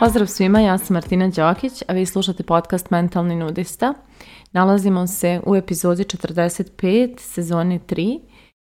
Pozdrav svima, ja sam Martina Đokić, a vi slušate podcast Mentalni nudista. Nalazimo se u epizodi 45, sezone 3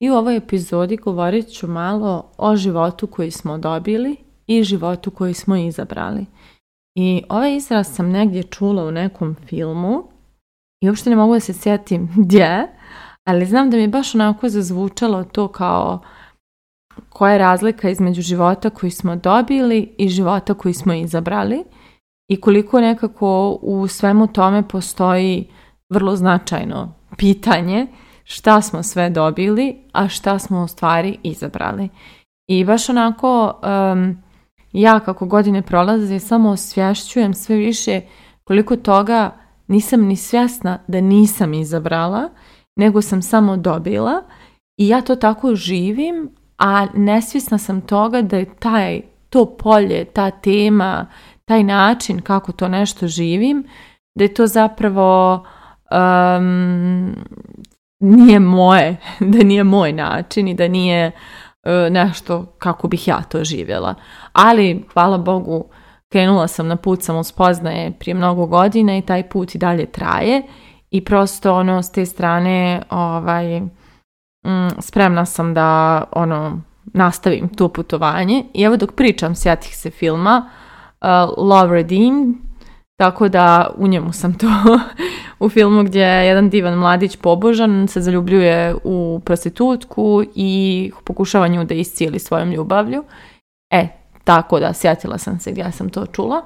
i u ovoj epizodi govorit ću malo o životu koji smo dobili i životu koji smo izabrali. I ovaj izraz sam negdje čula u nekom filmu i uopšte ne mogu da se sjetim gdje, ali znam da mi je baš onako zazvučalo to kao koja je razlika između života koji smo dobili i života koji smo izabrali i koliko nekako u svemu tome postoji vrlo značajno pitanje šta smo sve dobili, a šta smo u stvari izabrali. I baš onako ja kako godine prolaze samo osvješćujem sve više koliko toga nisam ni svjesna da nisam izabrala nego sam samo dobila i ja to tako živim, a nesvjesna sam toga da je taj, to polje, ta tema, taj način kako to nešto živim, da je to zapravo nije moje, da nije moj način i da nije e, nešto kako bih ja to živjela. Ali, hvala Bogu, krenula sam na put spoznaje prije mnogo godina i taj put i dalje traje i prosto ono s te strane ovaj, mm, spremna sam da ono nastavim to putovanje i evo dok pričam sjetih se filma uh, Love Redeem, tako da u njemu sam to u filmu gdje jedan divan mladić pobožan se zaljubljuje u prostitutku i pokušava nju da iscijeli svojom ljubavlju. E, tako da sjetila sam se gdje sam to čula.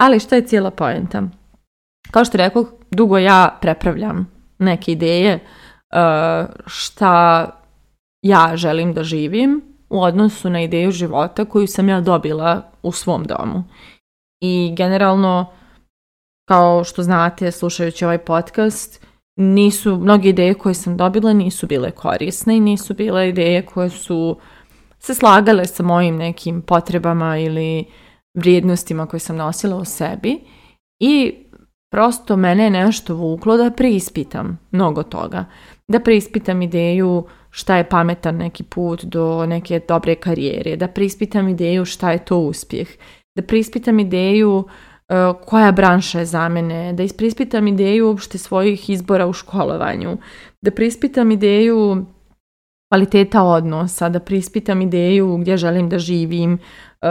Ali što je cijela poenta? Kao što rekao, dugo ja prepravljam neke ideje uh, šta ja želim da živim u odnosu na ideju života koju sam ja dobila u svom domu. I generalno, kao što znate slušajući ovaj podcast, nisu, mnoge ideje koje sam dobila nisu bile korisne i nisu bile ideje koje su se slagale sa mojim nekim potrebama ili vrijednostima koje sam nosila u sebi. I Prosto mene je nešto vuklo da preispitam mnogo toga. Da preispitam ideju šta je pametan neki put do neke dobre karijere, da preispitam ideju šta je to uspjeh, da preispitam ideju e, koja branša je za mene, da prispitam ideju uopšte svojih izbora u školovanju, da preispitam ideju kvaliteta odnosa, da preispitam ideju gdje želim da živim, E,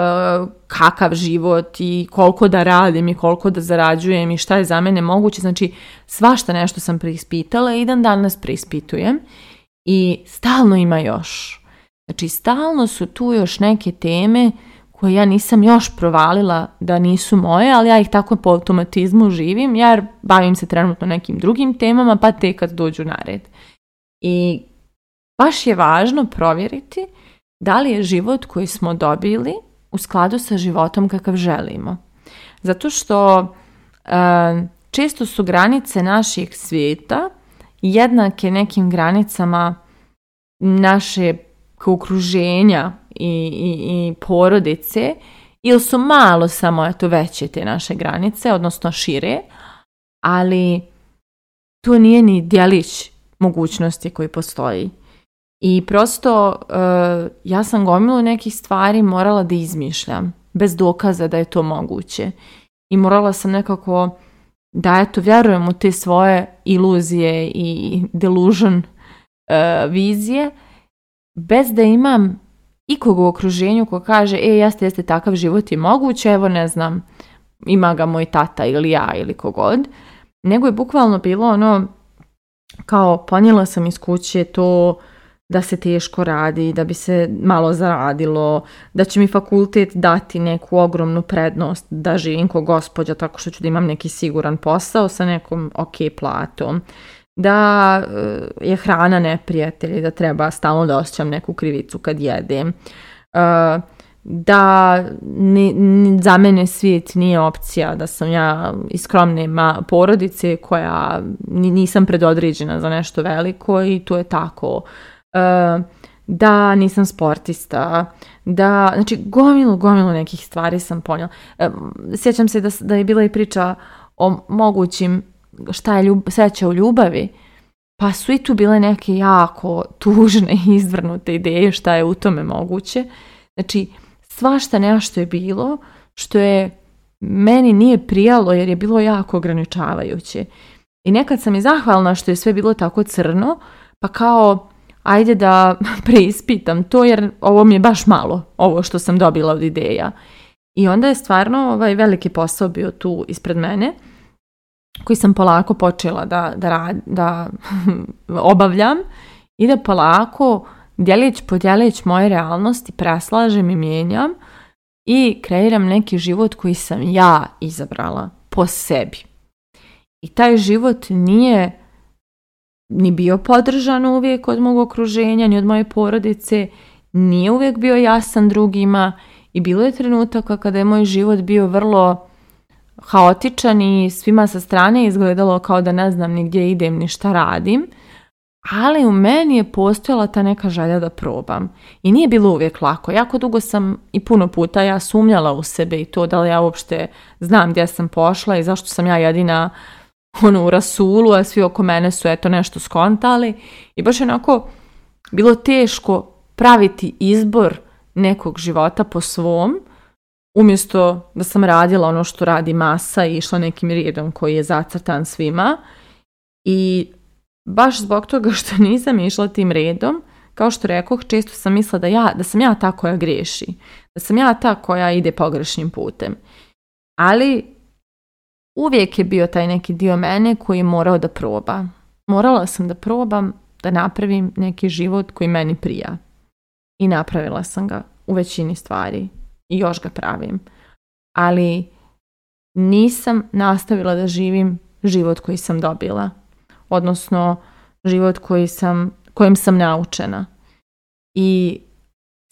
kakav život i koliko da radim i koliko da zarađujem i šta je za mene moguće. Znači, svašta nešto sam preispitala i dan danas preispitujem. I stalno ima još. Znači, stalno su tu još neke teme koje ja nisam još provalila da nisu moje, ali ja ih tako po automatizmu živim, jer bavim se trenutno nekim drugim temama, pa te kad dođu na red. I baš je važno provjeriti da li je život koji smo dobili u skladu sa životom kakav želimo. Zato što e, često su granice naših svijeta jednake nekim granicama naše okruženja i, i, i porodice ili su malo samo eto, veće te naše granice, odnosno šire, ali to nije ni djelić mogućnosti koji postoji i prosto eh, ja sam gomilu nekih stvari morala da izmišljam, bez dokaza da je to moguće. I morala sam nekako da eto vjerujem u te svoje iluzije i delusion eh, vizije, bez da imam ikog u okruženju ko kaže e jeste, jeste takav život je moguće, evo ne znam, ima ga moj tata ili ja ili kogod, nego je bukvalno bilo ono kao ponijela sam iz kuće to da se teško radi, da bi se malo zaradilo, da će mi fakultet dati neku ogromnu prednost da živim ko gospođa tako što ću da imam neki siguran posao sa nekom ok platom, da eh, je hrana neprijatelj da treba stalno da osjećam neku krivicu kad jedem, eh, da za mene svijet nije opcija, da sam ja iz skromne porodice koja nisam predodređena za nešto veliko i to je tako da nisam sportista, da, znači gomilu, gomilu nekih stvari sam ponijela. Sjećam se da, da je bila i priča o mogućim šta je ljub, u ljubavi, pa su i tu bile neke jako tužne i izvrnute ideje šta je u tome moguće. Znači, svašta nešto je bilo što je meni nije prijalo jer je bilo jako ograničavajuće. I nekad sam i zahvalna što je sve bilo tako crno, pa kao ajde da preispitam to jer ovo mi je baš malo, ovo što sam dobila od ideja. I onda je stvarno ovaj veliki posao bio tu ispred mene koji sam polako počela da, da, da obavljam i da polako djelić po djelić moje realnosti preslažem i mijenjam i kreiram neki život koji sam ja izabrala po sebi. I taj život nije ni bio podržan uvijek od mog okruženja, ni od moje porodice, nije uvijek bio jasan drugima i bilo je trenutaka kada je moj život bio vrlo haotičan i svima sa strane izgledalo kao da ne znam ni gdje idem ni šta radim, ali u meni je postojala ta neka želja da probam. I nije bilo uvijek lako. Jako dugo sam i puno puta ja sumnjala u sebe i to da li ja uopšte znam gdje sam pošla i zašto sam ja jedina ono u rasulu, a svi oko mene su eto nešto skontali i baš je onako bilo teško praviti izbor nekog života po svom, umjesto da sam radila ono što radi masa i išla nekim redom koji je zacrtan svima i baš zbog toga što nisam išla tim redom, kao što rekoh, često sam mislila da, ja, da sam ja ta koja griješi, da sam ja ta koja ide pogrešnim putem. Ali uvijek je bio taj neki dio mene koji je morao da proba. Morala sam da probam da napravim neki život koji meni prija. I napravila sam ga u većini stvari. I još ga pravim. Ali nisam nastavila da živim život koji sam dobila. Odnosno život koji sam, kojim sam naučena. I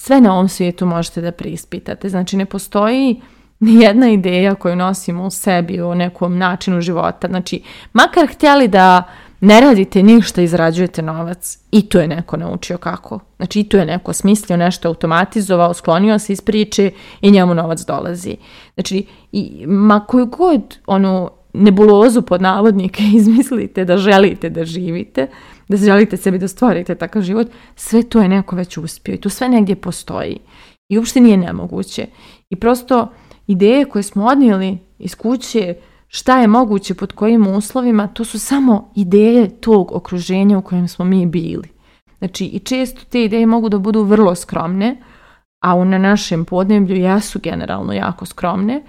sve na ovom svijetu možete da prispitate. Znači ne postoji jedna ideja koju nosimo u sebi o nekom načinu života. Znači, makar htjeli da ne radite ništa, izrađujete novac. I tu je neko naučio kako. Znači, i tu je neko smislio nešto, automatizovao, sklonio se iz priče i njemu novac dolazi. Znači, i, ma koju god ono, nebulozu pod navodnike izmislite da želite da živite, da želite sebi da stvorite takav život, sve to je neko već uspio i to sve negdje postoji. I uopšte nije nemoguće. I prosto ideje koje smo odnijeli iz kuće, šta je moguće pod kojim uslovima, to su samo ideje tog okruženja u kojem smo mi bili. Znači, i često te ideje mogu da budu vrlo skromne, a na našem podneblju jesu generalno jako skromne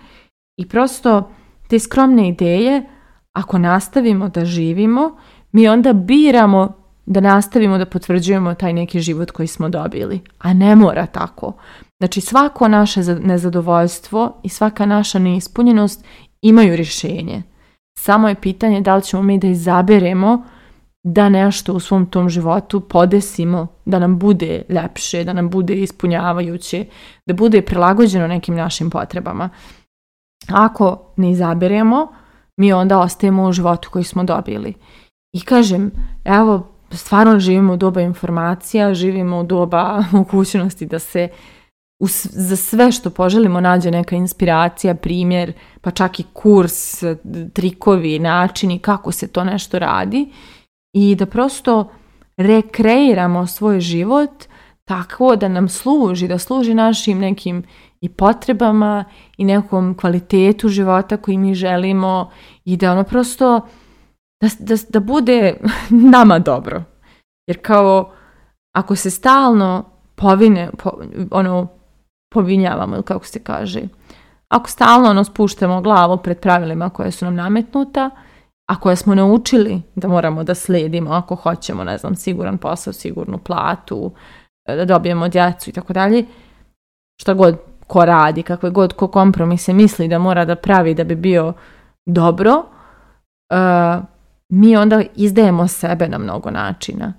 i prosto te skromne ideje, ako nastavimo da živimo, mi onda biramo da nastavimo da potvrđujemo taj neki život koji smo dobili. A ne mora tako. Znači svako naše nezadovoljstvo i svaka naša neispunjenost imaju rješenje. Samo je pitanje da li ćemo mi da izaberemo da nešto u svom tom životu podesimo, da nam bude ljepše, da nam bude ispunjavajuće, da bude prilagođeno nekim našim potrebama. Ako ne izaberemo, mi onda ostajemo u životu koji smo dobili. I kažem, evo, stvarno živimo u doba informacija, živimo u doba mogućnosti da se za sve što poželimo nađe neka inspiracija, primjer, pa čak i kurs, trikovi, načini kako se to nešto radi i da prosto rekreiramo svoj život tako da nam služi, da služi našim nekim i potrebama i nekom kvalitetu života koji mi želimo i da ono prosto da, da, bude nama dobro. Jer kao, ako se stalno povine, ono, povinjavamo ili kako se kaže, ako stalno ono spuštamo glavu pred pravilima koje su nam nametnuta, a koje smo naučili da moramo da slijedimo ako hoćemo, ne znam, siguran posao, sigurnu platu, e, da dobijemo djecu i tako dalje, šta god ko radi, kakve god ko kompromise misli da mora da pravi da bi bio dobro, e, mi onda izdajemo sebe na mnogo načina.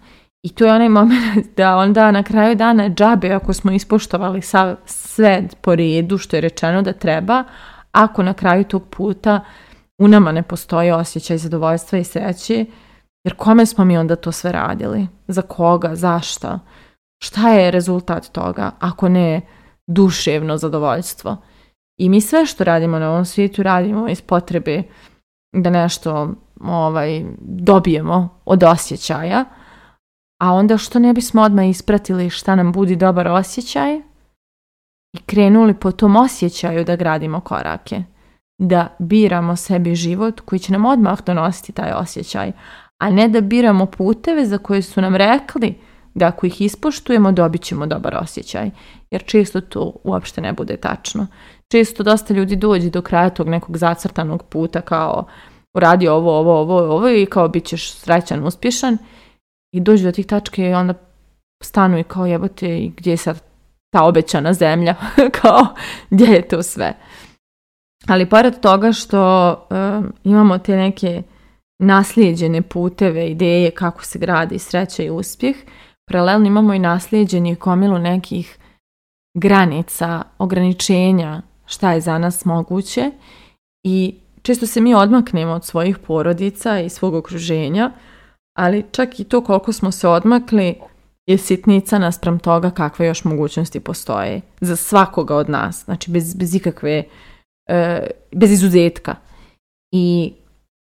I tu je onaj moment da onda na kraju dana džabe ako smo ispoštovali sav, sve po redu što je rečeno da treba, ako na kraju tog puta u nama ne postoji osjećaj zadovoljstva i sreći, jer kome smo mi onda to sve radili? Za koga? Zašto? Šta je rezultat toga ako ne duševno zadovoljstvo? I mi sve što radimo na ovom svijetu radimo iz potrebe da nešto ovaj, dobijemo od osjećaja, a onda što ne bismo odmah ispratili šta nam budi dobar osjećaj i krenuli po tom osjećaju da gradimo korake, da biramo sebi život koji će nam odmah donositi taj osjećaj, a ne da biramo puteve za koje su nam rekli da ako ih ispoštujemo dobit ćemo dobar osjećaj, jer često to uopšte ne bude tačno. Često dosta ljudi dođe do kraja tog nekog zacrtanog puta kao uradi ovo, ovo, ovo, ovo i kao bit ćeš srećan, uspješan i dođu do tih tačke i onda stanu i kao jebote i gdje je sad ta obećana zemlja, kao gdje je to sve. Ali pored toga što imamo te neke naslijeđene puteve, ideje kako se gradi sreća i uspjeh, paralelno imamo i naslijeđeni komilu nekih granica, ograničenja šta je za nas moguće i Često se mi odmaknemo od svojih porodica i svog okruženja, ali čak i to koliko smo se odmakli je sitnica naspram toga kakve još mogućnosti postoje za svakoga od nas, znači bez, bez ikakve, e, bez izuzetka. I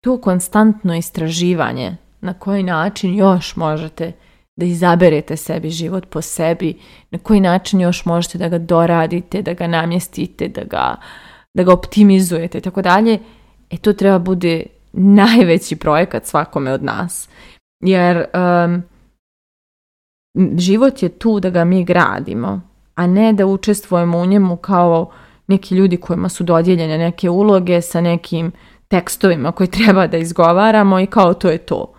to konstantno istraživanje na koji način još možete da izaberete sebi život po sebi, na koji način još možete da ga doradite, da ga namjestite, da ga, da ga optimizujete i tako dalje, E to treba bude najveći projekat svakome od nas. Jer um, život je tu da ga mi gradimo, a ne da učestvujemo u njemu kao neki ljudi kojima su dodijeljene neke uloge sa nekim tekstovima koje treba da izgovaramo i kao to je to.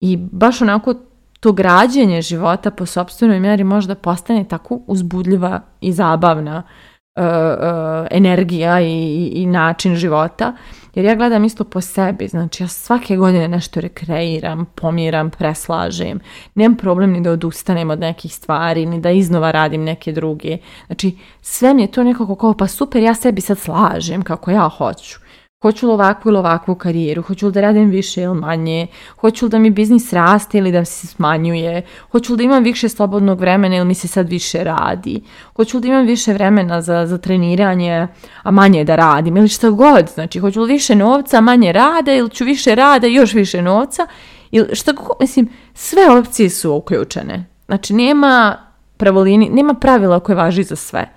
I baš onako to građenje života po sobstvenoj mjeri možda postane tako uzbudljiva i zabavna e, e, energija i način života jer ja gledam isto po sebi, znači ja svake godine nešto rekreiram, pomiram, preslažem. Nemam problem ni da odustanem od nekih stvari, ni da iznova radim neke druge. Znači sve mi je to nekako kao pa super, ja sebi sad slažem kako ja hoću. Hoću li ovakvu ili ovakvu karijeru? Hoću li da radim više ili manje? Hoću li da mi biznis raste ili da se smanjuje? Hoću li da imam više slobodnog vremena ili mi se sad više radi? Hoću li da imam više vremena za, za treniranje, a manje da radim? Ili što god, znači, hoću li više novca, manje rada ili ću više rada i još više novca? Ili što god, mislim, sve opcije su uključene. Znači, nema pravolini, nema pravila koje važi za sve.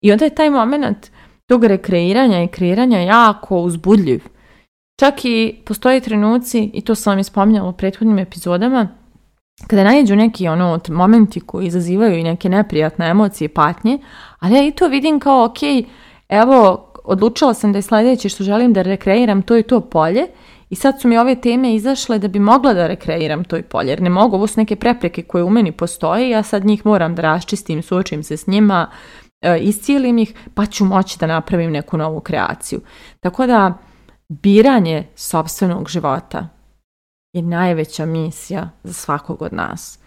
I onda je taj moment tog rekreiranja i kreiranja jako uzbudljiv. Čak i postoje trenuci, i to sam vam u prethodnim epizodama, kada najeđu neki ono momenti koji izazivaju i neke neprijatne emocije, patnje, ali ja i to vidim kao, ok, evo, odlučila sam da je sljedeće što želim da rekreiram to i to polje i sad su mi ove teme izašle da bi mogla da rekreiram to i polje, jer ne mogu, ovo su neke prepreke koje u meni postoje, ja sad njih moram da raščistim, suočim se s njima, E, iscijelim ih, pa ću moći da napravim neku novu kreaciju. Tako da, biranje sobstvenog života je najveća misija za svakog od nas.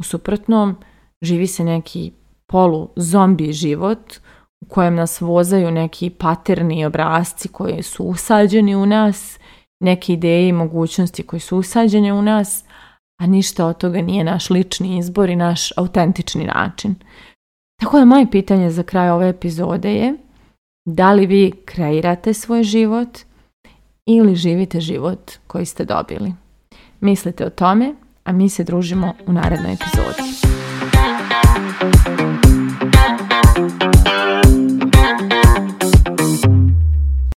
U suprotnom, živi se neki polu zombi život u kojem nas vozaju neki paterni obrazci koji su usađeni u nas, neke ideje i mogućnosti koji su usađene u nas, a ništa od toga nije naš lični izbor i naš autentični način. Tako da moje pitanje za kraj ove epizode je da li vi kreirate svoj život ili živite život koji ste dobili. Mislite o tome, a mi se družimo u narednoj epizodi.